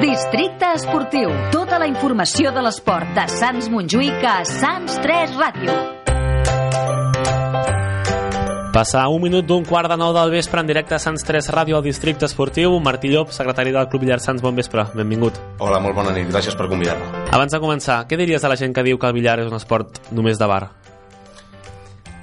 Districte Esportiu. Tota la informació de l'esport de Sants Montjuïc a Sants 3 Ràdio. Passa un minut d'un quart de nou del vespre en directe a Sants 3 Ràdio al Districte Esportiu. Martí Llop, secretari del Club Billar Sants, bon vespre, benvingut. Hola, molt bona nit, gràcies per convidar-me. Abans de començar, què diries a la gent que diu que el billar és un esport només de bar?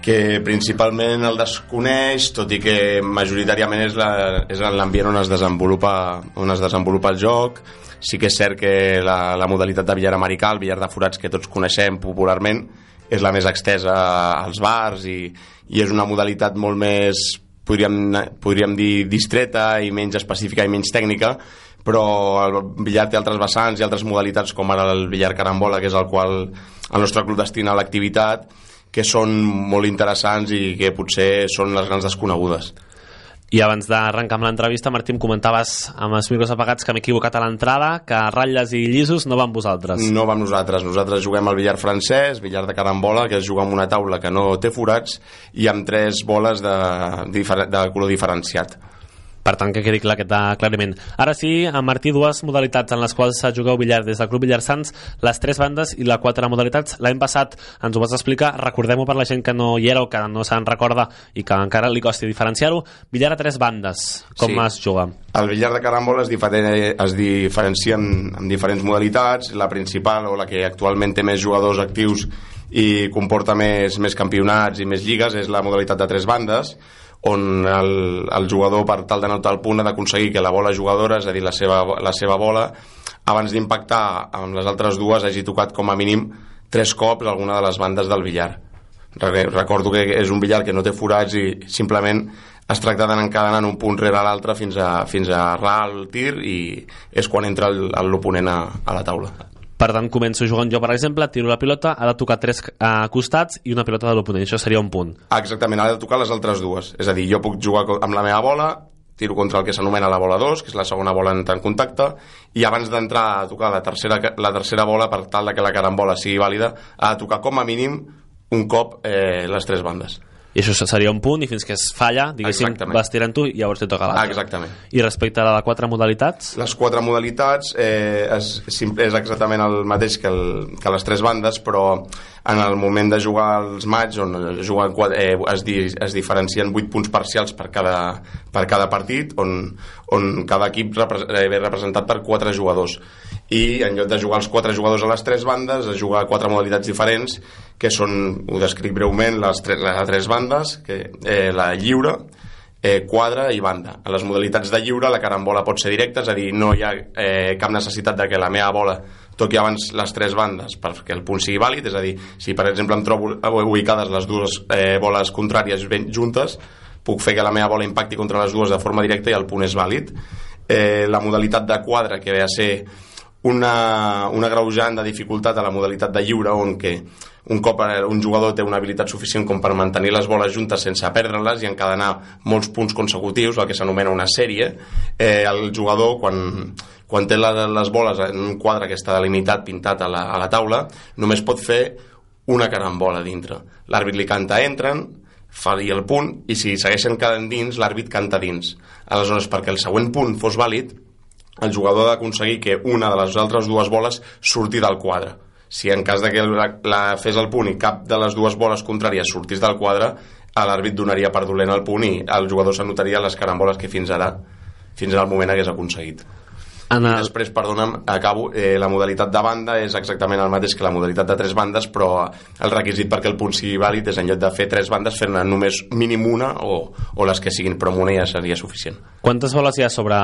Que principalment el desconeix, tot i que majoritàriament és la- és en l'ambient on es desenvolupa on es desenvolupa el joc. Sí que és cert que la, la modalitat de billar americà, el billar de forats que tots coneixem popularment, és la més extesa als bars i, i és una modalitat molt més, podríem, podríem dir, distreta i menys específica i menys tècnica, però el billar té altres vessants i altres modalitats com ara el billar carambola, que és el qual el nostre club destina a l'activitat, que són molt interessants i que potser són les grans desconegudes. I abans d'arrencar amb l'entrevista, Martí, em comentaves amb els micros apagats que m'he equivocat a l'entrada, que ratlles i llisos no van vosaltres. No vam nosaltres, nosaltres juguem al billar francès, billar de carambola, que es juga amb una taula que no té forats i amb tres boles de, de color diferenciat. Per tant, que quedi clar aquest aclariment. Ara sí, a Martí, dues modalitats en les quals jugueu billar des del Club Billar Sants, les tres bandes i la quatre modalitats. L'any passat ens ho vas explicar, recordem-ho per la gent que no hi era o que no se'n recorda i que encara li costi diferenciar-ho. Billar a tres bandes, com Sí. es juga? El billar de carambola es, diferen, es diferencia en, en diferents modalitats. La principal, o la que actualment té més jugadors actius i comporta més, més campionats i més lligues, és la modalitat de tres bandes, on el, el jugador, per tal de notar el punt, ha d'aconseguir que la bola jugadora, és a dir, la seva, la seva bola, abans d'impactar amb les altres dues, hagi tocat com a mínim tres cops alguna de les bandes del billar. Re- Recordo que és un billar que no té forats i simplement es tracta d'anar encadenant un punt rere l'altre fins a, fins a errar el tir i és quan entra l'oponent a, a la taula. Per tant, començo jugant jo, per exemple, tiro la pilota, ha de tocar tres eh, costats i una pilota de l'oponent. Això seria un punt. Ah, exactament, ha de tocar les altres dues. És a dir, jo puc jugar amb la meva bola, tiro contra el que s'anomena la bola 2, que és la segona bola en en contacte, i abans d'entrar a tocar la tercera, la tercera bola, per tal que la carambola sigui vàlida, ha de tocar com a mínim un cop eh, les tres bandes. I això seria un punt i fins que es falla, diguéssim, Exactament. vas tirant tu i llavors te toca l'altre. exactament. I respecte a la de quatre modalitats, Les quatre modalitats eh, és, és exactament el mateix que, el, que les tres bandes, però en el moment de jugar els match, on juguen, eh, es, di, es diferencien 8 punts parcials per cada, per cada partit, on, on cada equip repre, eh, ve representat per quatre jugadors. I en lloc de jugar els quatre jugadors a les tres bandes, a quatre modalitats diferents, que són, ho descric breument, les, tre, les tres bandes, que, eh, la lliure, eh, quadre i banda. A les modalitats de lliure la carambola pot ser directa, és a dir, no hi ha eh, cap necessitat de que la meva bola toqui abans les tres bandes perquè el punt sigui vàlid, és a dir, si per exemple em trobo ubicades les dues eh, boles contràries ben juntes, puc fer que la meva bola impacti contra les dues de forma directa i el punt és vàlid. Eh, la modalitat de quadre, que ve a ser una, una greujant de dificultat a la modalitat de lliure on que un cop eh, un jugador té una habilitat suficient com per mantenir les boles juntes sense perdre-les i encadenar molts punts consecutius, el que s'anomena una sèrie, eh, el jugador quan, quan té les boles en un quadre que està delimitat, pintat a la, a la taula, només pot fer una carambola dintre. L'àrbit li canta entren, fa dir el punt, i si segueixen quedant dins, l'àrbit canta dins. Aleshores, perquè el següent punt fos vàlid, el jugador ha d'aconseguir que una de les altres dues boles surti del quadre. Si en cas de que la, la fes el punt i cap de les dues boles contràries sortís del quadre, l'àrbit donaria per dolent el punt i el jugador s'anotaria les caramboles que fins ara fins al moment hagués aconseguit. en el, després, perdona'm, acabo, eh, la modalitat de banda és exactament el mateix que la modalitat de tres bandes, però el requisit perquè el punt sigui vàlid és en lloc de fer tres bandes, fer-ne només mínim una o, o les que siguin, però amb una ja seria suficient. quantes boles hi ha sobre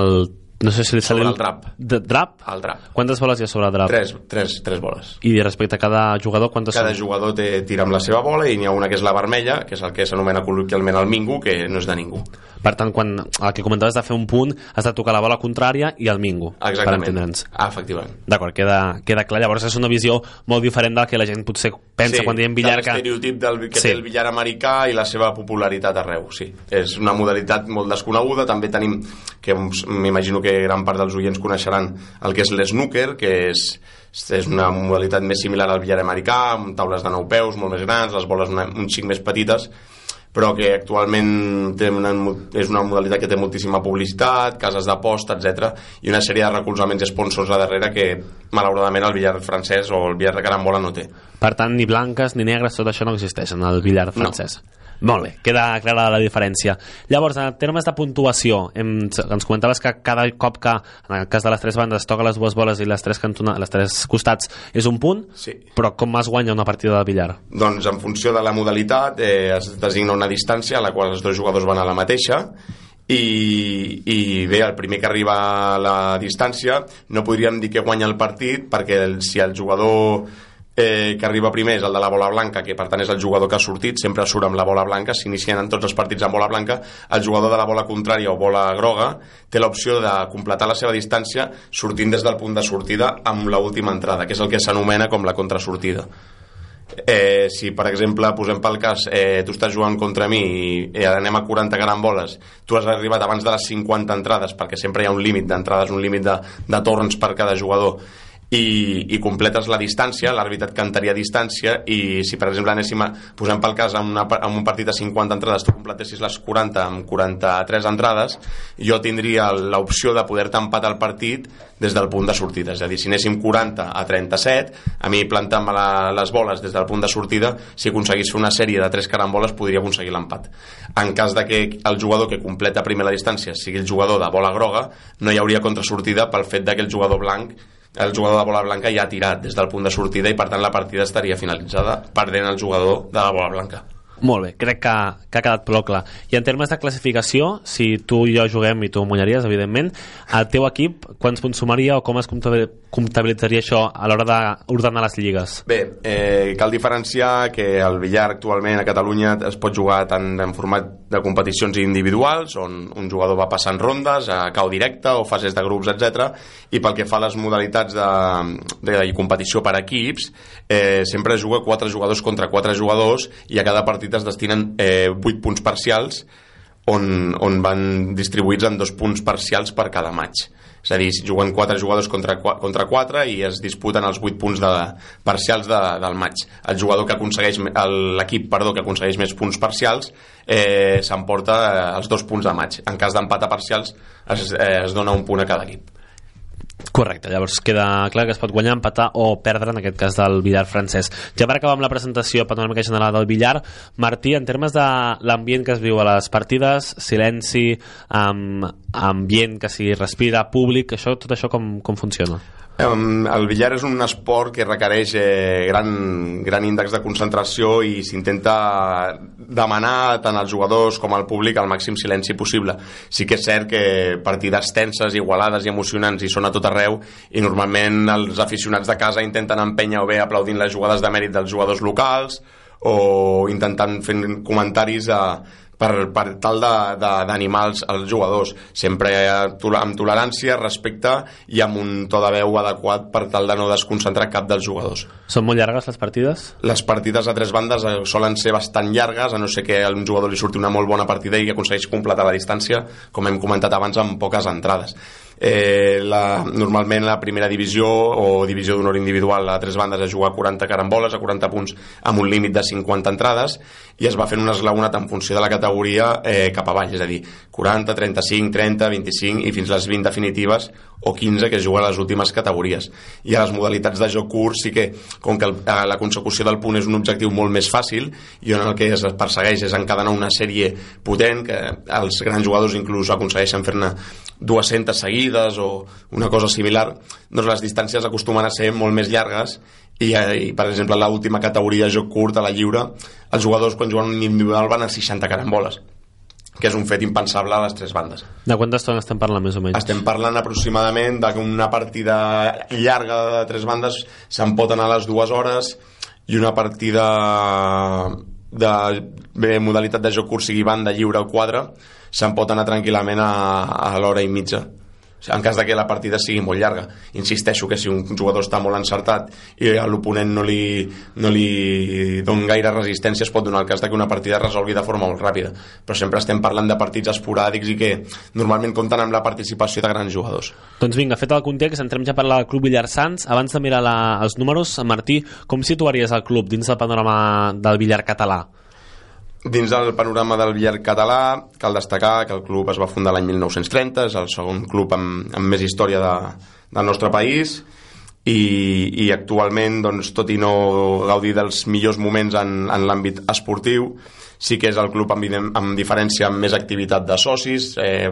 el... No sé si li Sobre sale el drap. De, drap? El drap. Quantes boles hi ha sobre el drap? Tres, tres, tres boles. I respecte a cada jugador, quantes Cada són? jugador té, tira amb la seva bola i n'hi ha una que és la vermella, que és el que s'anomena col·loquialment el mingo, que no és de ningú. Per tant, quan el que comentaves de fer un punt, has de tocar la bola contrària i el mingo, per Exactament. entendre'ns. Ah, efectivament. D'acord, queda, queda clar. Llavors és una visió molt diferent del que la gent potser pensa quan diem billar que... l'estereotip del, que Sí. té el billar americà i la seva popularitat arreu, sí. És una modalitat molt desconeguda, també tenim, que m'imagino que gran part dels oients coneixeran el que és l'snooker, que és, és una modalitat més similar al billar americà, amb taules de 9 peus, molt més grans, les boles una, un xic més petites, però que actualment té una, és una modalitat que té moltíssima publicitat, cases d'aposta, etc i una sèrie de recolzaments i sponsors a darrere que malauradament el billar francès o el billar de carambola no té. Per tant, ni blanques ni negres, tot això no existeix en el billar francès. No. Molt bé, queda clara la diferència. Llavors, en termes de puntuació, hem, ens comentaves que cada cop que, en el cas de les tres bandes, toca les dues boles i les tres, cantona, les tres costats és un punt, sí. però com es guanya una partida de billar? Doncs en funció de la modalitat eh, es designa una distància a la qual els dos jugadors van a la mateixa i, i bé, el primer que arriba a la distància no podríem dir que guanya el partit perquè el, si el jugador eh, que arriba primer és el de la bola blanca, que per tant és el jugador que ha sortit, sempre surt amb la bola blanca, s'inicien en tots els partits amb bola blanca, el jugador de la bola contrària o bola groga té l'opció de completar la seva distància sortint des del punt de sortida amb l'última entrada, que és el que s'anomena com la contrasortida. Eh, si per exemple posem pel cas eh, tu estàs jugant contra mi i eh, anem a 40 caramboles tu has arribat abans de les 50 entrades perquè sempre hi ha un límit d'entrades un límit de, de torns per cada jugador i, i completes la distància, l'àrbitre et cantaria distància i si per exemple anéssim a, posem pel cas en, una, en un partit de 50 entrades tu completessis les 40 amb 43 entrades jo tindria l'opció de poder-te empatar el partit des del punt de sortida, és a dir, si anéssim 40 a 37, a mi plantant-me la, les boles des del punt de sortida si aconseguís fer una sèrie de 3 caramboles podria aconseguir l'empat. En cas de que el jugador que completa primer la distància sigui el jugador de bola groga no hi hauria contrasortida pel fet que el jugador blanc el jugador de bola blanca ja ha tirat des del punt de sortida i per tant la partida estaria finalitzada perdent el jugador de la bola blanca molt bé, crec que, que ha quedat prou clar. I en termes de classificació, si tu i jo juguem i tu munyaries, evidentment, el teu equip quants punts sumaria o com es comptabilitzaria això a l'hora d'ordenar les lligues? Bé, eh, cal diferenciar que el billar actualment a Catalunya es pot jugar tant en format de competicions individuals, on un jugador va passant rondes, a cau directe o fases de grups, etc. I pel que fa a les modalitats de, de, de competició per equips, eh, sempre es juga quatre jugadors contra quatre jugadors i a cada partit es destinen eh, 8 punts parcials on, on van distribuïts en dos punts parcials per cada maig és a dir, juguen 4 jugadors contra, contra 4 i es disputen els 8 punts de, parcials de, del maig. El jugador que aconsegueix l'equip perdó, que aconsegueix més punts parcials eh, s'emporta eh, els dos punts de maig. En cas d'empat a parcials es, eh, es dona un punt a cada equip Correcte, llavors queda clar que es pot guanyar, empatar o perdre, en aquest cas del billar francès. Ja per acabar amb la presentació panoràmica general del billar, Martí, en termes de l'ambient que es viu a les partides, silenci, amb ambient que s'hi respira, públic, això, tot això com, com funciona? El billar és un esport que requereix eh, gran, gran índex de concentració i s'intenta demanar tant als jugadors com al públic el màxim silenci possible. Sí que és cert que partides tenses, igualades i emocionants hi són a tot arreu i normalment els aficionats de casa intenten empènyer o bé aplaudint les jugades de mèrit dels jugadors locals o intentant fent comentaris a, per, per tal d'animar els, els jugadors. Sempre amb tolerància, respecte i amb un to de veu adequat per tal de no desconcentrar cap dels jugadors. Són molt llargues les partides? Les partides a tres bandes eh, solen ser bastant llargues a no ser que a un jugador li surti una molt bona partida i aconsegueix completar la distància com hem comentat abans amb poques entrades. Eh, la, normalment la primera divisió o divisió d'honor individual a tres bandes es juga a 40 caramboles, a 40 punts amb un límit de 50 entrades i es va fent un esglaonat en funció de la categoria eh, cap avall, és a dir 40, 35, 30, 25 i fins les 20 definitives o 15 que es juguen a les últimes categories. I a les modalitats de joc curt sí que com que el, la consecució del punt és un objectiu molt més fàcil i on el que es persegueix és encadenar una sèrie potent que els grans jugadors inclús aconsegueixen fer-ne 200 seguides o una cosa similar, doncs les distàncies acostumen a ser molt més llargues i, eh, i per exemple, a l'última categoria joc curt a la lliure, els jugadors quan juguen un individual van a 60 caramboles que és un fet impensable a les tres bandes. De quanta estona estem parlant més o menys? Estem parlant aproximadament d'una partida llarga de tres bandes se'n pot anar a les dues hores i una partida de bé, modalitat de joc curt sigui banda lliure o quadre se'n pot anar tranquil·lament a, a l'hora i mitja en cas de que la partida sigui molt llarga insisteixo que si un jugador està molt encertat i l'oponent no li, no li don gaire resistència es pot donar el cas de que una partida es resolgui de forma molt ràpida. Però sempre estem parlant de partits esporàdics i que normalment compten amb la participació de grans jugadors. Doncs vinga, fet el context, entrem ja a parlar del Club Villar Sants abans de mirar la, els números, Martí com situaries el club dins del panorama del billar català? Dins del panorama del billar català, cal destacar que el club es va fundar l'any 1930, és el segon club amb, amb més història de, del nostre país, i, i actualment, doncs, tot i no gaudir dels millors moments en, en l'àmbit esportiu, sí que és el club amb, amb diferència amb més activitat de socis, eh,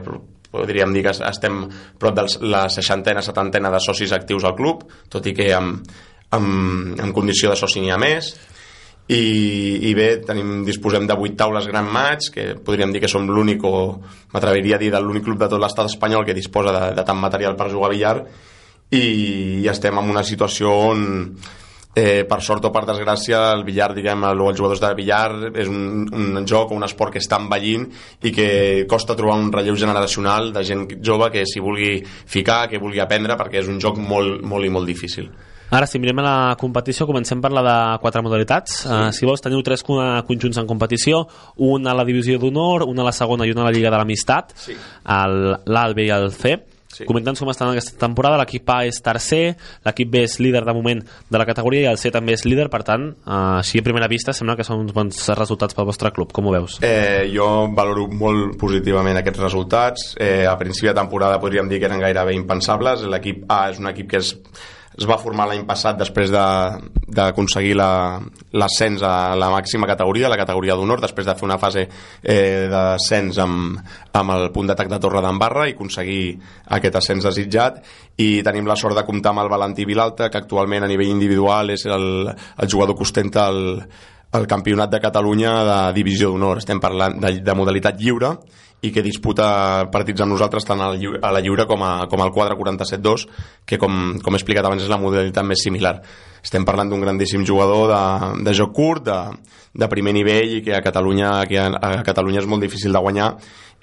podríem dir que estem prop de la seixantena, setantena de socis actius al club, tot i que amb, amb, amb condició de soci n'hi ha més, i, i bé, tenim, disposem de 8 taules Gran Maig, que podríem dir que som l'únic, o m'atreviria a dir l'únic club de tot l'estat espanyol que disposa de, de tant material per jugar a billar, i, i estem en una situació on eh, per sort o per desgràcia el billar, diguem, el, els jugadors de billar és un, un joc o un esport que està envellint i que costa trobar un relleu generacional de gent jove que s'hi vulgui ficar, que vulgui aprendre perquè és un joc molt, molt i molt difícil Ara, si mirem a la competició, comencem per la de quatre modalitats. Sí. Uh, si vols, teniu tres conjunts en competició, un a la divisió d'honor, un a la segona i una a la Lliga de l'Amistat, sí. l'A, i el C. Sí. Comenta'ns com estan aquesta temporada. L'equip A és tercer, l'equip B és líder de moment de la categoria i el C també és líder, per tant, eh, així a primera vista sembla que són uns bons resultats pel vostre club. Com ho veus? Eh, jo valoro molt positivament aquests resultats. Eh, a principi de temporada podríem dir que eren gairebé impensables. L'equip A és un equip que és es va formar l'any passat després d'aconseguir l'ascens a la màxima categoria, la categoria d'honor, després de fer una fase eh, d'ascens amb, amb el punt d'atac de Torre d'Embarra i aconseguir aquest ascens desitjat. I tenim la sort de comptar amb el Valentí Vilalta que actualment a nivell individual és el, el jugador que ostenta el, el campionat de Catalunya de divisió d'honor. Estem parlant de, de modalitat lliure i que disputa partits amb nosaltres tant a la lliure com, a, com al quadre 47-2 que com, com he explicat abans és la modalitat més similar. Estem parlant d'un grandíssim jugador de, de joc curt de, de primer nivell i que a Catalunya, que a, a Catalunya és molt difícil de guanyar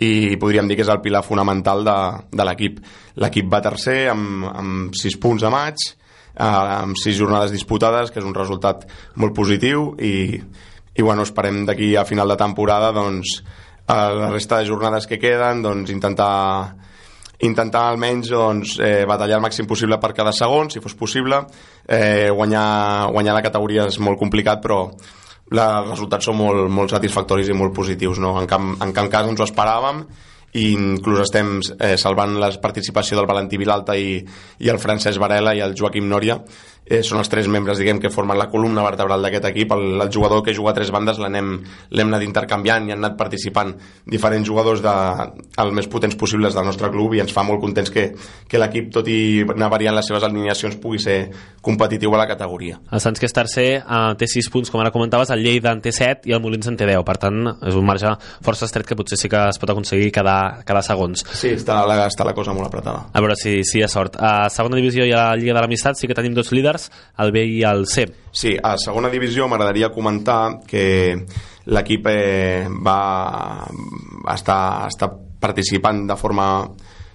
i podríem dir que és el pilar fonamental de, de l'equip. L'equip va tercer amb, amb 6 punts a maig eh, amb 6 jornades disputades que és un resultat molt positiu i, i bueno, esperem d'aquí a final de temporada doncs, a la resta de jornades que queden doncs, intentar intentar almenys doncs, eh, batallar el màxim possible per cada segon, si fos possible. Eh, guanyar, guanyar la categoria és molt complicat, però els resultats són molt, molt satisfactoris i molt positius. No? En, cap, en cap cas ens ho esperàvem i inclús estem eh, salvant la participació del Valentí Vilalta i, i el Francesc Varela i el Joaquim Nòria eh, són els tres membres diguem que formen la columna vertebral d'aquest equip. El, el jugador que juga a tres bandes l'hem anat intercanviant i han anat participant diferents jugadors de, els més potents possibles del nostre club i ens fa molt contents que, que l'equip tot i anar variant les seves alineacions pugui ser competitiu a la categoria. El Sants que és tercer eh, té 6 punts com ara comentaves, el Lleida en té 7 i el Molins en té 10 per tant és un marge força estret que potser sí que es pot aconseguir cada, cada segons. Sí, està la, està la cosa molt apretada. A veure si, si hi ha sort. A segona divisió i a la Lliga de l'Amistat sí que tenim dos líders el B i el C. Sí, a segona divisió m'agradaria comentar que l'equip eh, va estar, estar participant de forma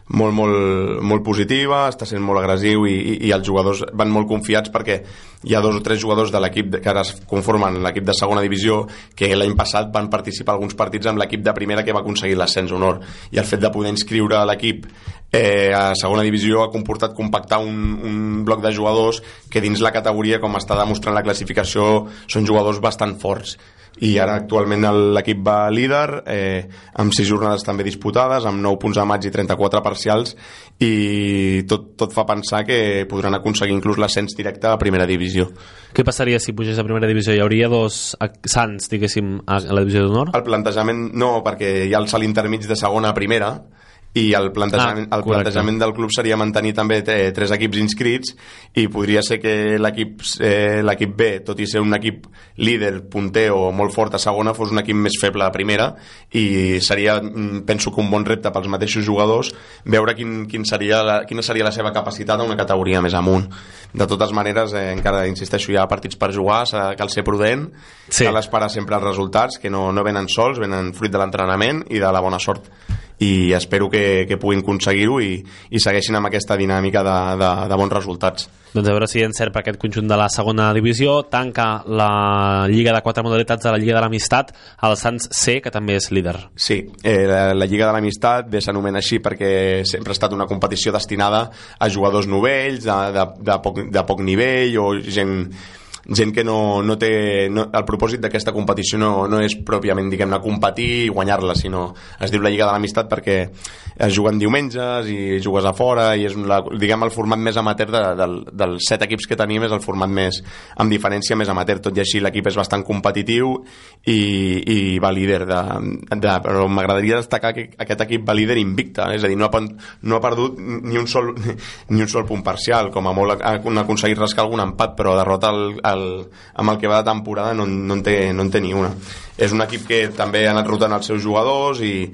molt, molt, molt positiva, està sent molt agressiu i, i, i els jugadors van molt confiats perquè hi ha dos o tres jugadors de l'equip que ara es conformen l'equip de segona divisió que l'any passat van participar alguns partits amb l'equip de primera que va aconseguir l'ascens honor. I el fet de poder inscriure l'equip eh, a segona divisió ha comportat compactar un, un bloc de jugadors que dins la categoria, com està demostrant la classificació, són jugadors bastant forts i ara actualment l'equip va líder eh, amb 6 jornades també disputades amb 9 punts a maig i 34 parcials i tot, tot fa pensar que podran aconseguir inclús l'ascens directe a primera divisió Què passaria si pugés a primera divisió? Hi hauria dos sants, diguéssim, a la divisió d'honor? El plantejament no, perquè hi ha el salt intermig de segona a primera i el plantejament, ah, el plantejament del club seria mantenir també tres equips inscrits i podria ser que l'equip eh, l'equip B, tot i ser un equip líder, punter o molt fort a segona fos un equip més feble a primera i seria, mm, penso que un bon repte pels mateixos jugadors veure quin, quin seria la, quina seria la seva capacitat a una categoria més amunt. De totes maneres, eh, encara insisteixo, hi ha partits per jugar, cal ser prudent sí. cal esperar sempre els resultats que no, no venen sols, venen fruit de l'entrenament i de la bona sort i espero que, que puguin aconseguir-ho i, i segueixin amb aquesta dinàmica de, de, de bons resultats. Doncs a veure si encert per aquest conjunt de la segona divisió tanca la Lliga de quatre modalitats de la Lliga de l'Amistat el Sants C, que també és líder. Sí, eh, la, la Lliga de l'Amistat bé s'anomena així perquè sempre ha estat una competició destinada a jugadors novells, de, de, de, poc, de poc nivell o gent gent que no, no té no, el propòsit d'aquesta competició no, no és pròpiament diguem-ne competir i guanyar-la sinó es diu la Lliga de l'Amistat perquè es juguen diumenges i jugues a fora i és la, diguem el format més amateur de, de, dels set equips que tenim és el format més amb diferència més amateur. Tot i així l'equip és bastant competitiu i, i va líder de, de, però m'agradaria destacar que aquest equip va líder invicte és a dir, no ha, no ha perdut ni un sol, ni un sol punt parcial com a molt ha aconseguit rascar algun empat però derrota el, el, amb el que va de temporada no, no, en té, no en té ni una. És un equip que també ha anat rotant els seus jugadors i,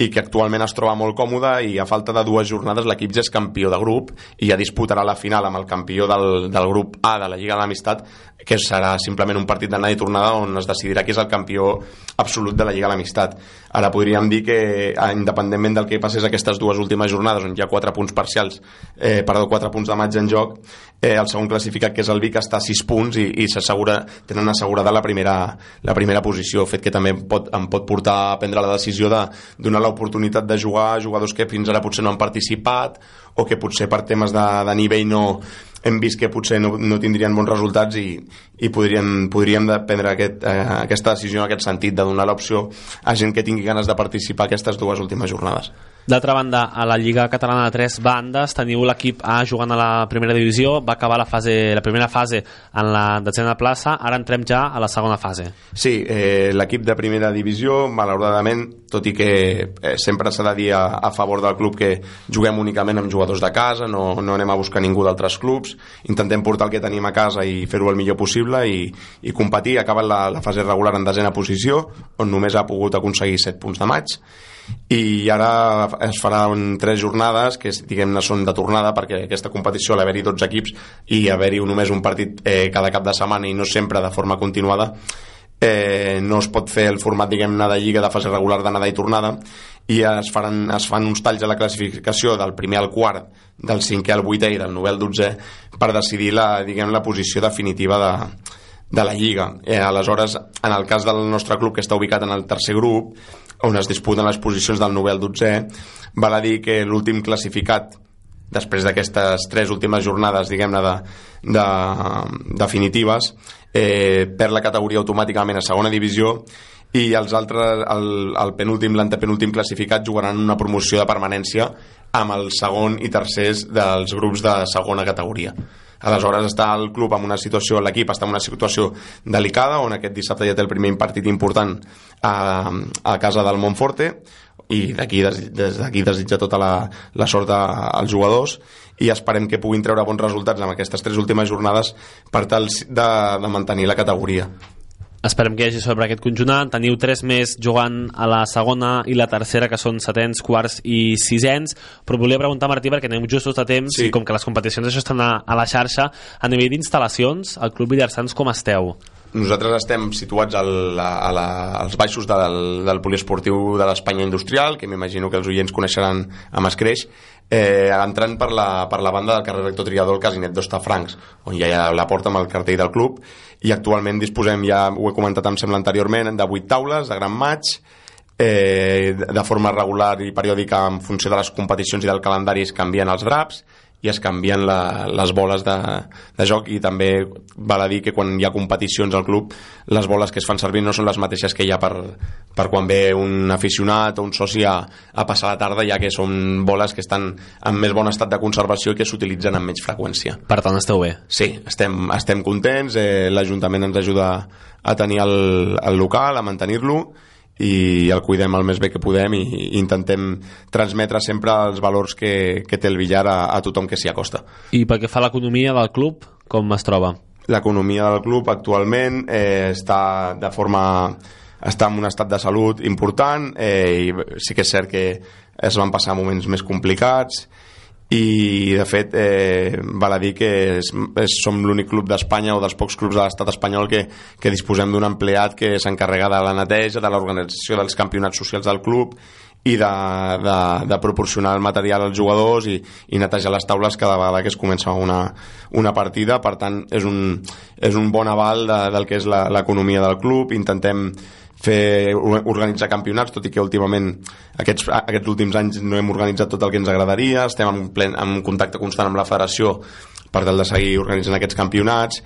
i que actualment es troba molt còmode i a falta de dues jornades l'equip ja és campió de grup i ja disputarà la final amb el campió del, del grup A de la Lliga de l'Amistat que serà simplement un partit d'anada i tornada on es decidirà qui és el campió absolut de la Lliga de l'Amistat. Ara podríem dir que, eh, independentment del que passés aquestes dues últimes jornades, on hi ha 4 punts parcials, eh, perdó, 4 punts de maig en joc, eh, el segon classificat, que és el Vic, està a 6 punts i, i s'assegura tenen assegurada la primera, la primera posició, fet que també pot, em pot portar a prendre la decisió de donar l'oportunitat de jugar a jugadors que fins ara potser no han participat o que potser per temes de, de nivell no, hem vist que potser no, no tindrien bons resultats i, i podríem, podríem prendre aquest, eh, aquesta decisió en aquest sentit de donar l'opció a gent que tingui ganes de participar aquestes dues últimes jornades. D'altra banda, a la Lliga Catalana de tres bandes teniu l'equip A jugant a la primera divisió, va acabar la, fase, la primera fase en la detzena plaça, ara entrem ja a la segona fase. Sí, eh, l'equip de primera divisió, malauradament, tot i que eh, sempre s'ha de dir a, a favor del club que juguem únicament amb jugadors de casa, no, no anem a buscar ningú d'altres clubs, intentem portar el que tenim a casa i fer-ho el millor possible i, i competir, acaba la, la fase regular en desena posició, on només ha pogut aconseguir 7 punts de maig, i ara es faran tres jornades que diguem-ne són de tornada perquè aquesta competició al haver-hi 12 equips i haver-hi només un partit eh, cada cap de setmana i no sempre de forma continuada eh, no es pot fer el format diguem-ne de lliga de fase regular d'anada i tornada i es, faran, es fan uns talls a la classificació del primer al quart del cinquè al vuitè i del novè al dotzè per decidir la, diguem, la posició definitiva de, de la Lliga. Eh, aleshores, en el cas del nostre club, que està ubicat en el tercer grup, on es disputen les posicions del 9 al 12, val a dir que l'últim classificat després d'aquestes tres últimes jornades, diguem-ne, de, de, definitives, eh, perd la categoria automàticament a segona divisió i els altres, el, el penúltim, l'antepenúltim classificat jugaran una promoció de permanència amb el segon i tercers dels grups de segona categoria. Aleshores està el club en una situació, l'equip està en una situació delicada, on aquest dissabte ja té el primer partit important a, a casa del Montforte, i d'aquí des, des d'aquí desitja tota la, la sort als jugadors i esperem que puguin treure bons resultats amb aquestes tres últimes jornades per tal de, de mantenir la categoria. Esperem que hi hagi sobre aquest conjuntant. Teniu tres més jugant a la segona i la tercera, que són setens, quarts i sisens. Però volia preguntar, Martí, perquè anem justos de temps sí. i com que les competicions això estan a, a la xarxa, a nivell d'instal·lacions, al Club Villarsans com esteu? Nosaltres estem situats al, a la, als baixos del, del poliesportiu de l'Espanya Industrial, que m'imagino que els oients coneixeran amb escreix, eh, entrant per la, per la banda del carrer Rector Triador, el Casinet d'Ostafrancs, on ja hi ha la porta amb el cartell del club, i actualment disposem, ja ho he comentat em sembla anteriorment, de 8 taules de gran maig, eh, de forma regular i periòdica en funció de les competicions i del calendari es canvien els draps, i es canvien la, les boles de, de joc i també val a dir que quan hi ha competicions al club les boles que es fan servir no són les mateixes que hi ha per, per quan ve un aficionat o un soci a, a passar la tarda ja que són boles que estan en més bon estat de conservació i que s'utilitzen amb menys freqüència. Per tant esteu bé? Sí, estem, estem contents, eh, l'Ajuntament ens ajuda a tenir el, el local, a mantenir-lo i el cuidem el més bé que podem i, i intentem transmetre sempre els valors que, que té el billar a, a tothom que s'hi acosta. I pel que fa a l'economia del club, com es troba? L'economia del club actualment eh, està de forma està en un estat de salut important eh, i sí que és cert que es van passar moments més complicats i de fet eh, val a dir que és, és, som l'únic club d'Espanya o dels pocs clubs de l'estat espanyol que, que disposem d'un empleat que s'encarrega de la neteja, de l'organització dels campionats socials del club i de, de, de proporcionar el material als jugadors i, i netejar les taules cada vegada que es comença una, una partida. Per tant és un, és un bon aval de, del que és l'economia del club. Intentem fer, organitzar campionats, tot i que últimament aquests, aquests últims anys no hem organitzat tot el que ens agradaria, estem en, plen, en contacte constant amb la federació per tal de seguir organitzant aquests campionats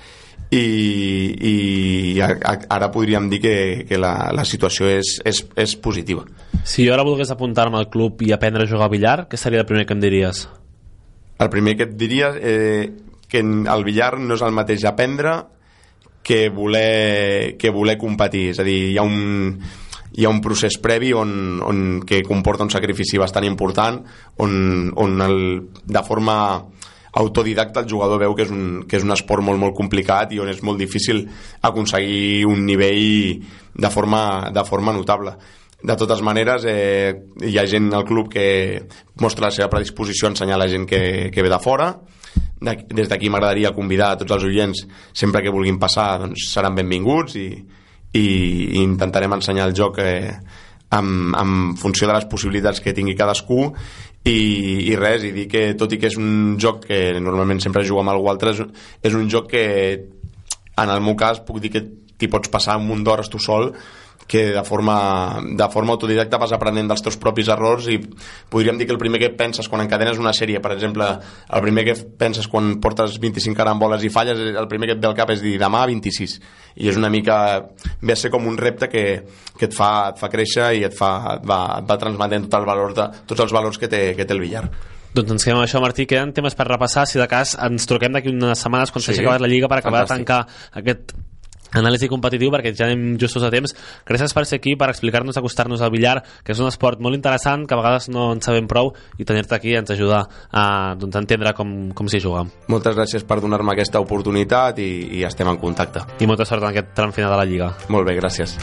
i, i ara podríem dir que, que la, la situació és, és, és positiva. Si jo ara volgués apuntar-me al club i aprendre a jugar a billar, què seria el primer que em diries? El primer que et diria eh, que el billar no és el mateix aprendre que voler, que voler competir. És a dir, hi ha un, hi ha un procés previ on, on, que comporta un sacrifici bastant important on, on el, de forma autodidacta el jugador veu que és, un, que és un esport molt, molt complicat i on és molt difícil aconseguir un nivell de forma, de forma notable. De totes maneres, eh, hi ha gent al club que mostra la seva predisposició a ensenyar la gent que, que ve de fora. Des d'aquí m'agradaria convidar a tots els oients, sempre que vulguin passar, doncs seran benvinguts i, i, intentarem ensenyar el joc eh, en, en funció de les possibilitats que tingui cadascú. I, i res, i dir que tot i que és un joc que normalment sempre jugo amb algú altre, és, és un joc que en el meu cas puc dir que t'hi pots passar un munt d'hores tu sol que de forma, de forma autodidacta vas aprenent dels teus propis errors i podríem dir que el primer que penses quan encadenes una sèrie, per exemple, el primer que penses quan portes 25 caramboles i falles, el primer que et ve al cap és dir demà 26 i és una mica ve a ser com un repte que, que et, fa, et fa créixer i et, fa, et, va, et va transmetent tot el valor de, tots els valors que té, que té el billar. Doncs ens quedem amb això, Martí. Queden temes per repassar. Si de cas ens truquem d'aquí unes setmanes quan s'hagi acabat la Lliga per acabar Fantàstic. de tancar aquest anàlisi competitiu perquè ja anem justos a temps. Gràcies per ser aquí, per explicar-nos, acostar-nos al billar que és un esport molt interessant que a vegades no en sabem prou i tenir-te aquí ens ajuda a doncs, entendre com, com s'hi juga. Moltes gràcies per donar-me aquesta oportunitat i, i estem en contacte. I molta sort en aquest tram final de la Lliga. Molt bé, gràcies